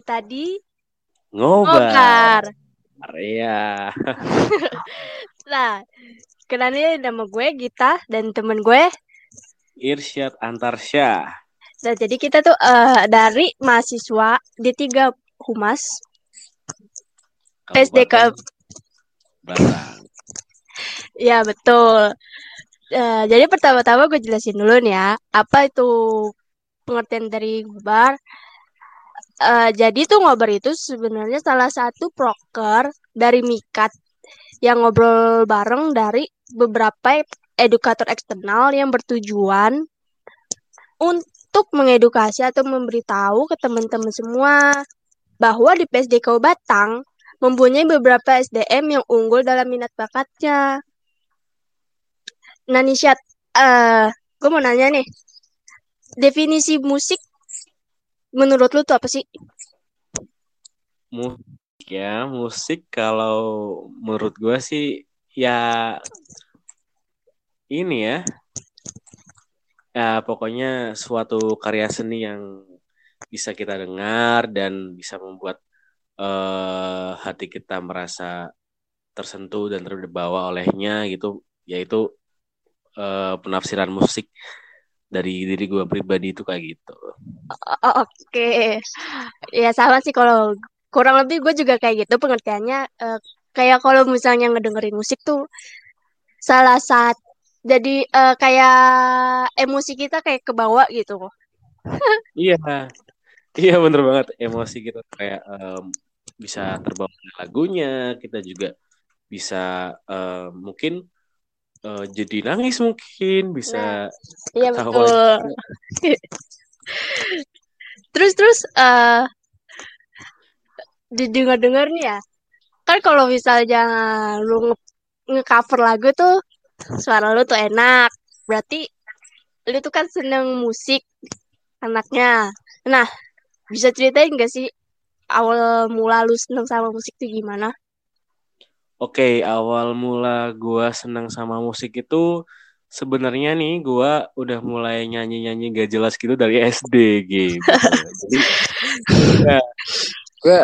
kita di ngobar. Iya. nah, kenalnya nama gue Gita dan temen gue Irsyad Antarsya. Nah, jadi kita tuh uh, dari mahasiswa di tiga humas SDK Batang. ya betul. Uh, jadi pertama-tama gue jelasin dulu nih ya, apa itu pengertian dari ngobar. Uh, jadi tuh ngobar itu sebenarnya salah satu proker dari Mikat yang ngobrol bareng dari beberapa edukator eksternal yang bertujuan untuk mengedukasi atau memberitahu ke teman-teman semua bahwa di PSDK Batang mempunyai beberapa SDM yang unggul dalam minat bakatnya. Nah, Nisyat, uh, gue mau nanya nih, definisi musik menurut lu tuh apa sih? Musik ya, musik kalau menurut gue sih ya ini ya, ya pokoknya suatu karya seni yang bisa kita dengar dan bisa membuat uh, hati kita merasa tersentuh dan terbawa olehnya gitu. Yaitu uh, penafsiran musik dari diri gue pribadi itu kayak gitu. Oh, Oke, okay. ya sama sih kalau kurang lebih gue juga kayak gitu pengertiannya. Uh, kayak kalau misalnya ngedengerin musik tuh salah satu jadi uh, kayak emosi kita kayak kebawa gitu. iya, iya bener banget emosi kita kayak um, bisa terbawa lagunya, kita juga bisa uh, mungkin uh, jadi nangis mungkin bisa nah, iya betul. terus terus uh, didengar-dengar nih ya kan kalau misalnya lu nge-cover lagu tuh suara lu tuh enak. Berarti lu tuh kan seneng musik anaknya. Nah bisa ceritain gak sih awal mula lu seneng sama musik tuh gimana Oke, okay, awal mula gue senang sama musik itu sebenarnya nih gue udah mulai nyanyi-nyanyi gak jelas gitu dari SD gitu. Jadi ya, gue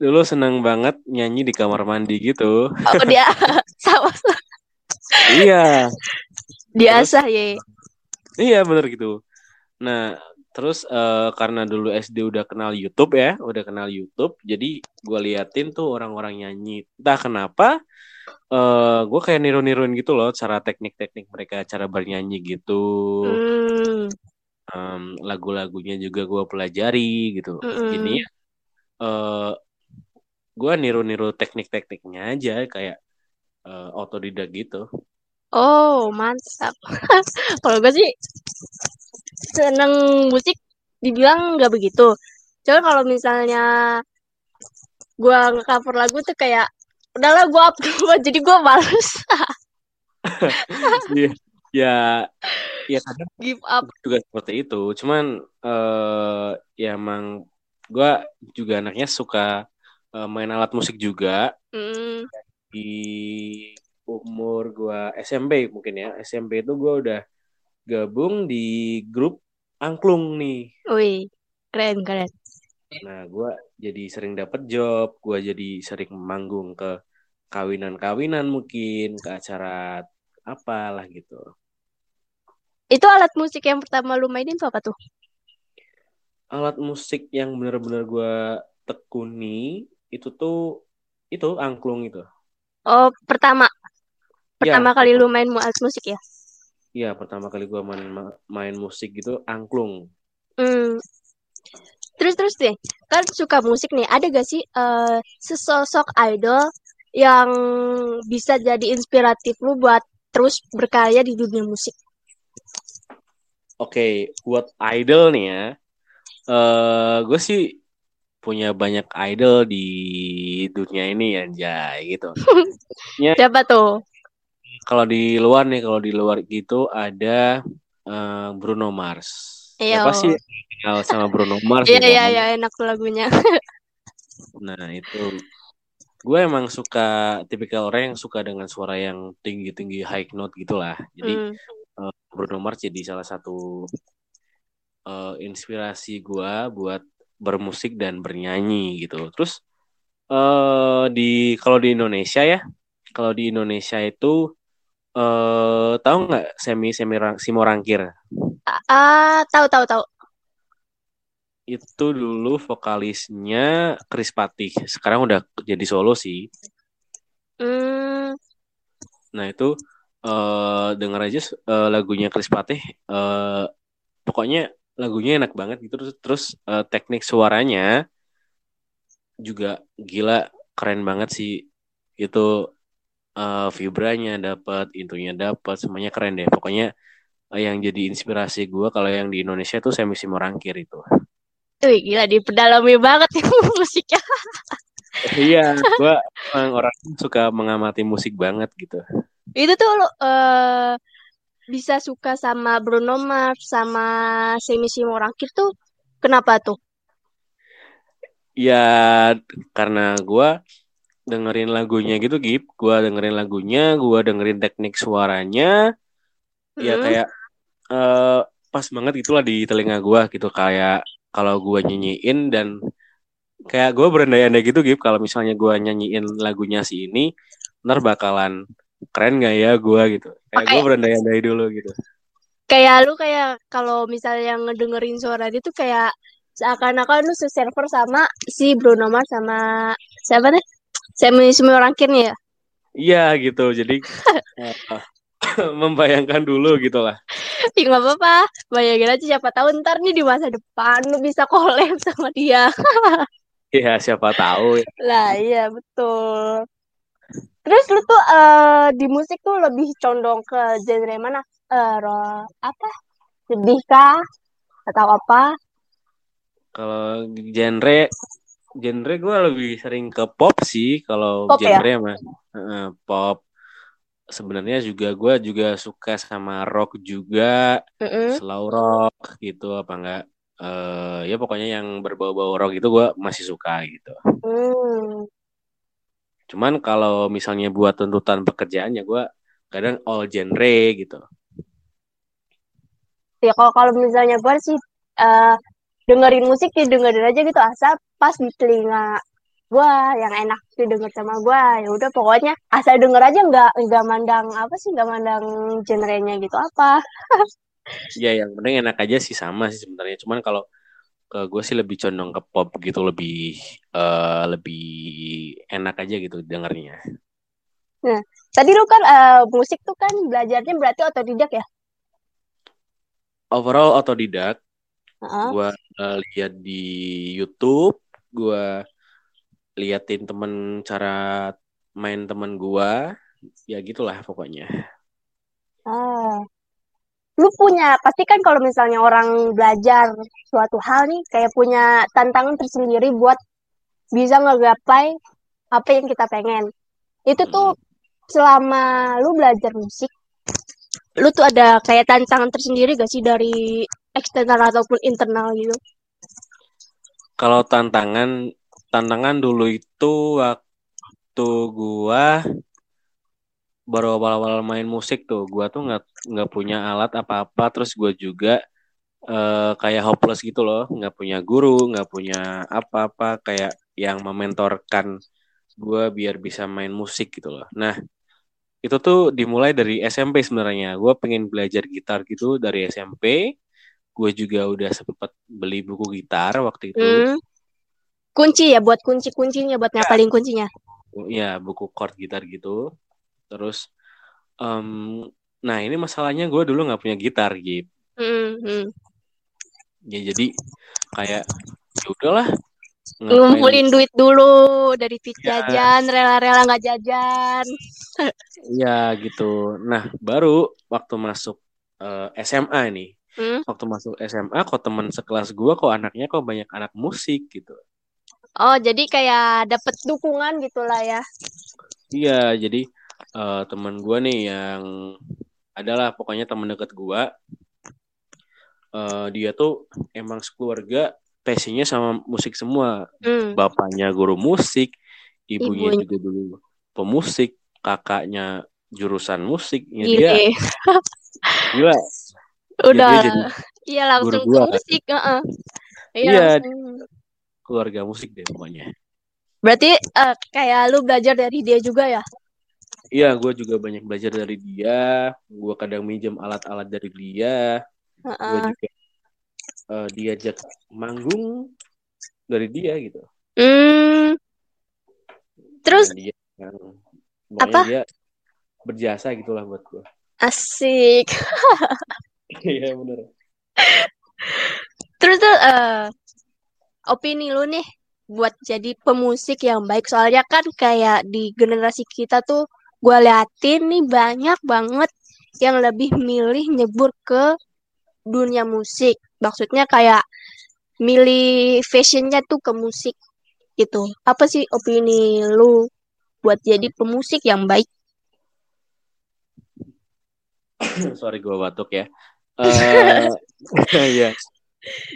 dulu seneng banget nyanyi di kamar mandi gitu. Oh dia sama. iya. Biasa ya. Iya bener gitu. Nah Terus uh, karena dulu SD udah kenal YouTube ya, udah kenal YouTube, jadi gue liatin tuh orang-orang nyanyi. Entah kenapa, uh, eh, gue kayak niru-niruin gitu loh, cara teknik-teknik mereka, cara bernyanyi gitu. Mm. Um, lagu-lagunya juga gue pelajari gitu. Mm -mm. Jadi uh, eh, gue niru-niru teknik-tekniknya aja, kayak uh, otodidak gitu. Oh mantap. Kalau gue sih seneng musik dibilang nggak begitu. Coba kalau misalnya gue nge-cover lagu tuh kayak udahlah gue up jadi gue males. Iya, ya, ya kadang give up juga seperti itu. Cuman uh, ya emang gue juga anaknya suka uh, main alat musik juga. Mm. Di umur gue SMP mungkin ya SMP itu gue udah gabung di grup angklung nih. Wih, keren keren. Nah, gue jadi sering dapet job, gue jadi sering manggung ke kawinan-kawinan mungkin, ke acara apalah gitu. Itu alat musik yang pertama lu mainin tuh apa tuh? Alat musik yang bener-bener gue tekuni itu tuh itu angklung itu. Oh, pertama. Ya. Pertama ya, kali lu main alat musik ya? Iya, pertama kali gue main main musik gitu angklung. Hmm. Terus terus deh, kan suka musik nih. Ada gak sih uh, sesosok idol yang bisa jadi inspiratif lu buat terus berkarya di dunia musik? Oke, okay, buat idol nih ya. Uh, eh, gue sih punya banyak idol di dunia ini ya, gitu. Siapa tuh? Kalau di luar nih kalau di luar gitu ada uh, Bruno Mars. Iya. Apa sih kenal sama Bruno Mars? Iya iya iya enak tuh lagunya. nah itu gue emang suka tipikal orang yang suka dengan suara yang tinggi tinggi high note gitulah. Jadi mm. uh, Bruno Mars jadi salah satu uh, inspirasi gue buat bermusik dan bernyanyi gitu. Terus eh di kalau di Indonesia ya, kalau di Indonesia itu eh tahu nggak semi semi Simo Rangkir? Ah, tahu tahu tahu. Itu dulu vokalisnya Chris Patih. Sekarang udah jadi solo sih. Hmm, Nah itu eh denger aja eh, lagunya Chris Patih. eh pokoknya lagunya enak banget gitu. Terus, terus eh, teknik suaranya juga gila keren banget sih. Itu eh, vibranya dapat, intunya dapat, semuanya keren deh. Pokoknya eh, yang jadi inspirasi gue kalau yang di Indonesia tuh Semi Simorangkir itu. Wih, gila dipedalami banget nih musiknya. Iya, gue emang orang suka mengamati musik banget gitu. Itu tuh lo eh bisa suka sama Bruno Mars sama Semi Simorangkir tuh kenapa tuh? Ya karena gue dengerin lagunya gitu, Gip. Gue dengerin lagunya, gue dengerin teknik suaranya, ya Hmm. kayak eh, pas banget gitulah di telinga gue gitu. Kayak kalau gue nyanyiin dan kayak gue berandai-andai gitu, Gip. Kalau misalnya gue nyanyiin lagunya si ini, ntar bakalan keren gak ya gue gitu. Kayak gue berandai-andai dulu gitu. Kayak lu kayak kalau misalnya ngedengerin suara dia tuh kayak seakan-akan lu se-server sama si Bruno Mars sama siapa nih? Semi Simorangkir nih ya. Iya gitu. Jadi eh, membayangkan dulu gitu lah. Ya nggak apa-apa. Bayangin aja siapa tahu ntar nih di masa depan lu bisa collab sama dia. Iya siapa tahu ya. Lah iya betul. Terus lu tuh eh, di musik tuh lebih condong ke genre mana? Ro- apa? Sedih kah? Atau apa? Kalau genre genre gue lebih sering ke pop sih kalau ya? genre mah Heeh, pop sebenarnya juga gue juga suka sama rock juga Mm-mm. slow rock gitu apa enggak eh ya pokoknya yang berbau-bau rock itu gue masih suka gitu Hmm. cuman kalau misalnya buat tuntutan pekerjaan ya gue kadang all genre gitu Ya kalau kalau misalnya gue sih eh, dengerin musik ya dengerin aja gitu asal pas di telinga gue yang enak didengar sama gue ya udah pokoknya asal denger aja nggak nggak mandang apa sih nggak mandang genrenya gitu apa? Ya yang penting enak aja sih sama sih sebenarnya. Cuman kalau ke gue sih lebih condong ke pop gitu lebih eh, lebih enak aja gitu dengernya. Nah tadi lu kan eh, musik tuh kan belajarnya berarti otodidak ya? Overall otodidak. Heeh. gue lihat di YouTube gue liatin temen cara main temen gue ya gitulah pokoknya Ah. Lu punya, pasti kan kalau misalnya orang belajar suatu hal nih, kayak punya tantangan tersendiri buat bisa ngegapai apa yang kita pengen. Itu tuh selama lu belajar musik, lu tuh ada kayak tantangan tersendiri gak sih dari eksternal ataupun internal gitu? Kalau tantangan tantangan dulu itu waktu gua baru awal-awal main musik tuh. Gua tuh nggak nggak punya alat apa-apa. Terus gua juga eh, kayak hopeless gitu loh. Nggak punya guru nggak punya apa-apa. Kayak yang mementorkan gua biar bisa main musik gitu loh. Nah itu tuh dimulai dari SMP sebenarnya. Gua pengen belajar gitar gitu dari SMP gue juga udah sempet beli buku gitar waktu itu Hmm. Kunci ya, buat kunci-kuncinya, buat ngapalin kuncinya. ya buku chord gitar gitu terus em, nah ini masalahnya gue dulu nggak punya gitar gitu Hmm, ya jadi kayak ya udahlah Ngumpulin duit dulu dari duit Ya. jajan, rela-rela nggak jajan. ya gitu nah baru waktu masuk eh, SMA nih Hmm. waktu masuk SMA kok teman sekelas gue kok anaknya kok banyak anak musik gitu Oh, jadi kayak dapet dukungan gitulah ya. iya jadi eh, teman gue nih yang adalah pokoknya teman dekat gue eh, dia tuh emang sekeluarga passionnya sama musik semua Hmm. bapaknya guru musik, ibunya Ibunya. juga dulu pemusik, kakaknya jurusan musik. Ya Gile. dia gila. Udah. jadi Iya langsung guru ke musik. heeh. Iya Iya. langsung. keluarga musik deh pokoknya. Berarti uh, kayak lu belajar dari dia juga ya? Iya, gue juga banyak belajar dari dia. Gue kadang minjem alat-alat dari dia. Uh -uh. Gue juga uh, diajak manggung dari dia gitu. Hmm. Terus dia, yang, apa? Dia berjasa gitulah buat gue. Asik. Iya bener. Terus tuh uh, opini lu nih buat jadi pemusik yang baik. Soalnya kan kayak di generasi kita tuh gue liatin nih banyak banget yang lebih milih nyebur ke dunia musik. Maksudnya kayak milih fashionnya tuh ke musik gitu. Apa sih opini lu buat jadi pemusik yang baik? Sorry gue batuk ya uh, ya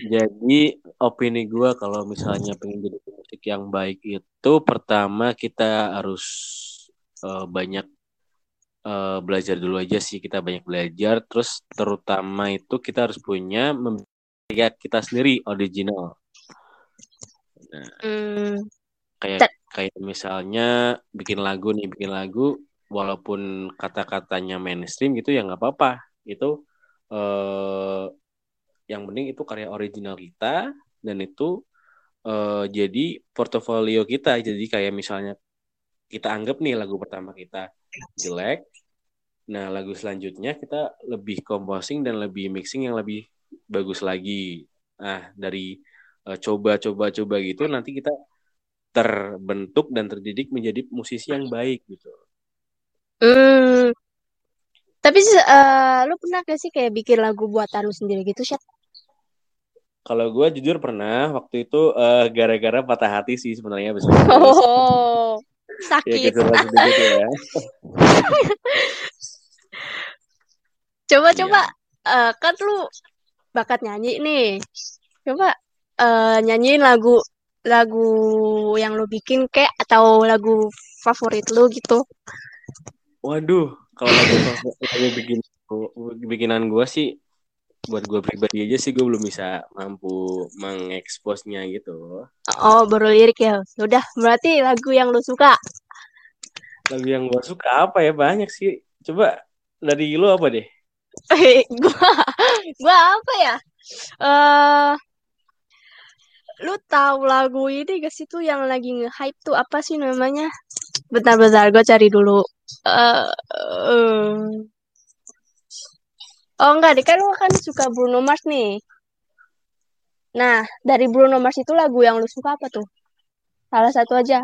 jadi opini gue kalau misalnya pengen jadi pemusik yang baik itu pertama kita harus uh, banyak uh, belajar dulu aja sih kita banyak belajar terus terutama itu kita harus punya ya kita sendiri original. Nah, mm. kayak kayak misalnya bikin lagu nih, bikin lagu walaupun kata-katanya mainstream gitu ya nggak apa-apa. Itu eh, yang penting itu karya original kita dan itu eh, jadi portofolio kita. Jadi kayak misalnya kita anggap nih lagu pertama kita jelek, Nah, lagu selanjutnya kita lebih composing dan lebih mixing yang lebih bagus lagi. Nah, dari uh, coba coba coba gitu nanti kita terbentuk dan terdidik menjadi musisi yang baik gitu. Hmm. Tapi uh, lu pernah gak sih kayak bikin lagu buatan lu sendiri gitu, Syat? Kalau gue jujur pernah waktu itu uh, gara-gara patah hati sih sebenarnya Oh, sakit. ya, ya. coba iya. coba uh, kan lu bakat nyanyi nih. Coba uh, nyanyiin lagu lagu yang lu bikin kek atau lagu favorit lu gitu. Waduh, kalau lagu lagu bikin bikinan gue sih buat gue pribadi aja sih gue belum bisa mampu mengeksposnya gitu. Oh, baru lirik ya. Udah, berarti lagu yang lu suka. Lagu yang gue suka apa ya? Banyak sih. Coba dari lu apa deh? gua gua apa ya? Eh uh, lu tahu lagu ini gak sih tuh yang lagi nge-hype tuh apa sih namanya? Bentar-bentar gue cari dulu. Uh, uh. Oh enggak, deh kan lu kan suka Bruno Mars nih. Nah, dari Bruno Mars itu lagu yang lu suka apa tuh? Salah satu aja.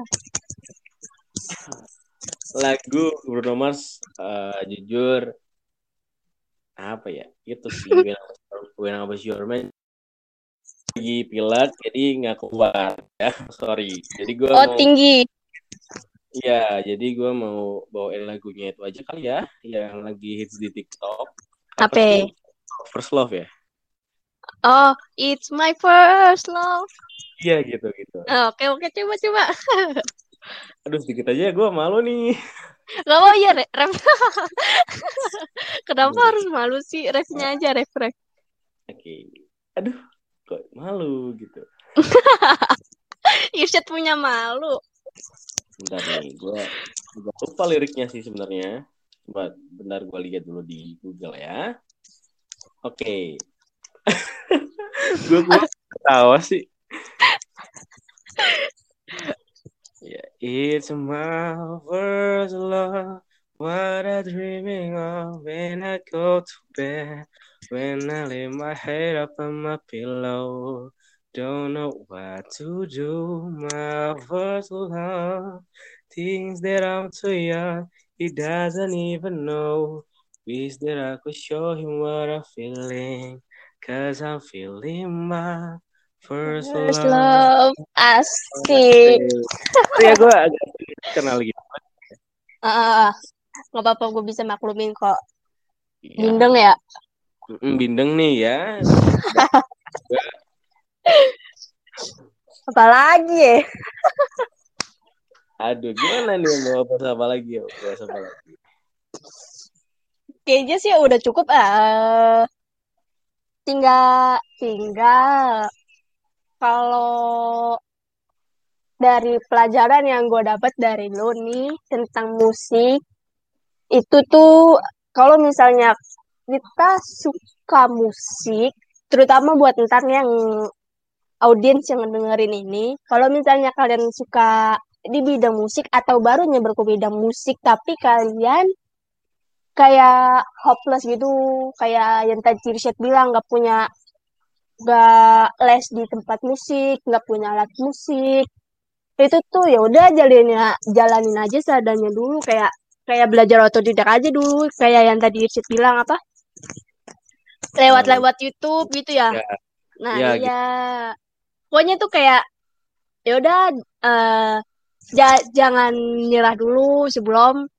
Lagu Bruno Mars uh, jujur apa ya itu sih when, when I was your man lagi pilek jadi nggak kuat ya sorry jadi gue oh mau, tinggi Iya, jadi gue mau bawain lagunya itu aja kali ya, yang lagi hits di TikTok. Apa? First Love ya? Oh, it's my first love. Iya gitu gitu. Oke oke coba coba. Aduh sedikit aja gue malu nih. Gak mau ya ref. Kenapa Aduh. harus malu sih? Refnya aja ref ref. Oke. Aduh, kok malu gitu. Irsyad punya malu. Bentar nih, gue lupa liriknya sih sebenarnya. Coba bentar gue lihat dulu di Google ya. Oke. Okay. gue ketawa sih. Yeah, it's my first love. What I'm dreaming of when I go to bed. When I lay my head up on my pillow. Don't know what to do. My first love. Things that I'm too young. He doesn't even know. Wish that I could show him what I'm feeling. Cause I'm feeling my First, First love. love. Asik. ya gue agak kenal gitu. Uh, nggak apa-apa gue bisa maklumin kok. Ya. Bindeng ya? Bindeng nih ya. Apalagi ya? Aduh, gimana nih mau apa apa lagi ya? Bahas apa lagi? Kayaknya sih udah cukup. Uh, tinggal tinggal kalau dari pelajaran yang gue dapat dari lo nih tentang musik itu tuh kalau misalnya kita suka musik terutama buat ntar yang audiens yang dengerin ini kalau misalnya kalian suka di bidang musik atau baru nyebar ke bidang musik tapi kalian kayak hopeless gitu kayak yang tadi Tirsyat bilang nggak punya nggak les di tempat musik nggak punya alat musik itu tuh ya udah jalanin jalanin aja seadanya dulu kayak kayak belajar otodidak aja dulu kayak yang tadi Irsyad bilang apa? Lewat-lewat YouTube gitu ya, Ya, nah ya, iya pokoknya tuh kayak ya udah ja- jangan nyerah dulu sebelum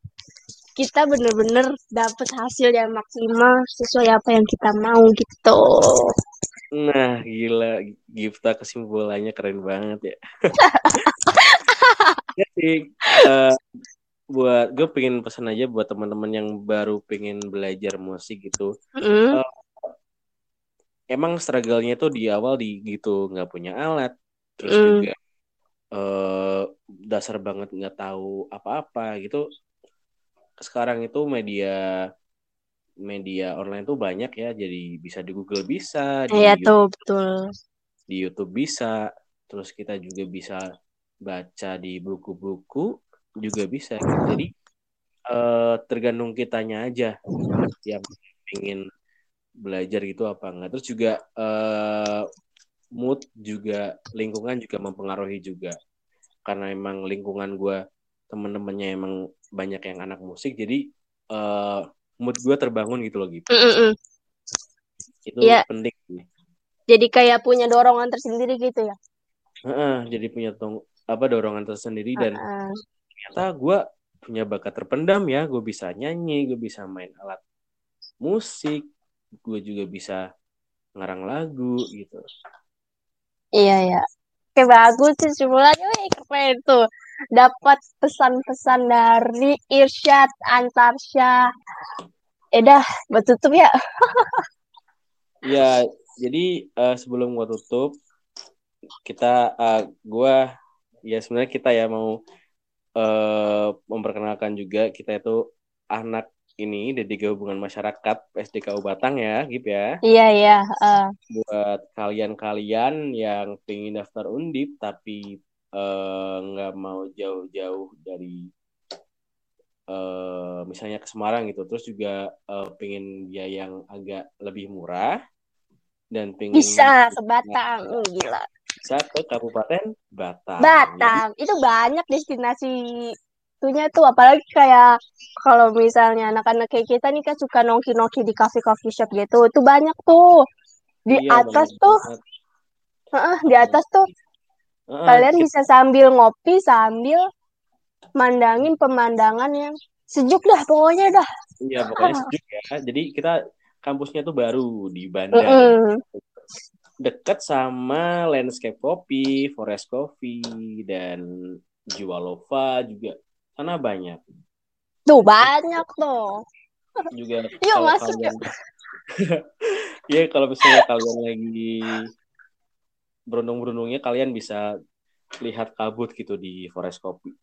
kita bener-bener dapet hasil yang maksimal sesuai apa yang kita mau gitu Nah, gila. Gifta kesimpulannya keren banget ya. ya sih. eh, buat gue pengen pesan aja buat teman-teman yang baru pengen belajar musik gitu. Mm. Emang struggle-nya tuh di awal di gitu nggak punya alat, terus Mm. juga eh dasar banget nggak tahu apa-apa gitu. Sekarang itu media media online tuh banyak ya, jadi bisa di Google bisa, di Iya YouTube tuh betul di YouTube bisa, terus kita juga bisa baca di buku-buku juga bisa. gitu. Jadi eh, tergantung kitanya aja yang ingin belajar gitu apa enggak. Terus juga eh, mood juga lingkungan juga mempengaruhi juga. Karena emang lingkungan gue temen-temennya emang banyak yang anak musik, jadi eh, mood gue terbangun gitu loh gitu. Mm-mm. Itu Iya. penting jadi kayak punya dorongan tersendiri gitu ya Heeh, jadi punya tong apa dorongan tersendiri dan Heeh. ternyata gue punya bakat terpendam ya gue bisa nyanyi gue bisa main alat musik gue juga bisa ngarang lagu gitu. Iya ya Oke bagus sih Wih, keren tuh dapat pesan-pesan dari Irsyad Antarsya. Eh dah buat tutup ya. Ya jadi eh, sebelum gue tutup kita eh, gue ya sebenarnya kita ya mau eh, memperkenalkan juga kita itu anak ini dari hubungan masyarakat SDKU Batang ya Gip ya iya iya eh. buat kalian-kalian yang pengen daftar undip tapi eh, nggak mau jauh-jauh dari eh, misalnya ke Semarang gitu terus juga eh, pengen biaya yang agak lebih murah dan pengen bisa ke Batang Uh, gila bisa ke Kabupaten Batang. Batam itu banyak destinasi itunya tuh apalagi kayak kalau misalnya anak-anak kayak kita nih kan suka nongki-nongki di cafe-coffee shop gitu itu banyak tuh di iya, atas bener tuh heeh, di atas tuh Heeh, kalian kita- bisa sambil ngopi sambil mandangin pemandangan yang sejuk dah pokoknya dah Iya pokoknya sejuk ya. Jadi kita kampusnya tuh baru di Bandar. Mm-mm. dekat sama Landscape Coffee, Forest Coffee, dan Jualova juga. Sana banyak. tuh banyak tuh Juga Yuk, masuk, kalian... ya kalau misalnya kalian lagi berundung-berundungnya, kalian bisa lihat kabut gitu di Forest Coffee.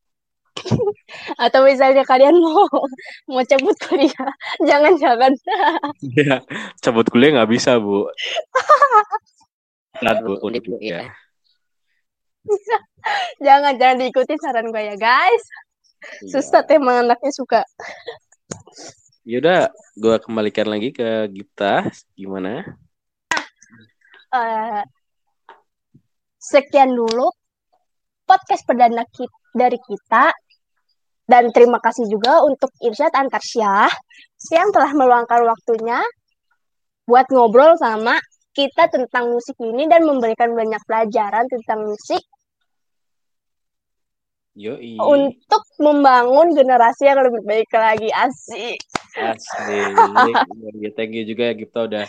atau misalnya kalian mau mau cabut kuliah jangan-jangan Iya, cabut kuliah nggak bisa, Bu. Berat, Bu. Undip, Undip, iya. ya. jangan jangan diikuti saran gue ya guys Iya. susah emang anaknya suka Yaudah, gue kembalikan lagi ke Gita. Gimana? Eh, sekian dulu podcast perdana kita, dari kita dan terima kasih juga untuk Irsyad Antarsyah yang telah meluangkan waktunya buat ngobrol sama kita tentang musik ini dan memberikan banyak pelajaran tentang musik Yoi. untuk membangun generasi yang lebih baik lagi asik. Asik. Ya, thank you juga ya Gipta udah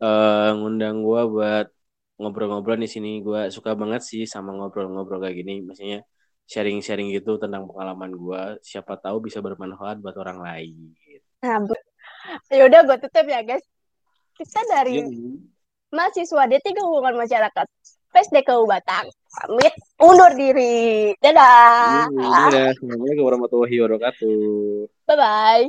eh, ngundang gua buat ngobrol-ngobrol di sini. Gua suka banget sih sama ngobrol-ngobrol kayak gini. Maksudnya sharing-sharing gitu tentang pengalaman gua. Siapa tahu bisa bermanfaat buat orang lain. Nah, yaudah gue tutup ya guys. Kita dari Yoi. mahasiswa D3 Hubungan Masyarakat PSDKU Batang. Pamit undur diri. Dadah. Dadah. Assalamualaikum warahmatullahi wabarakatuh. Bye bye.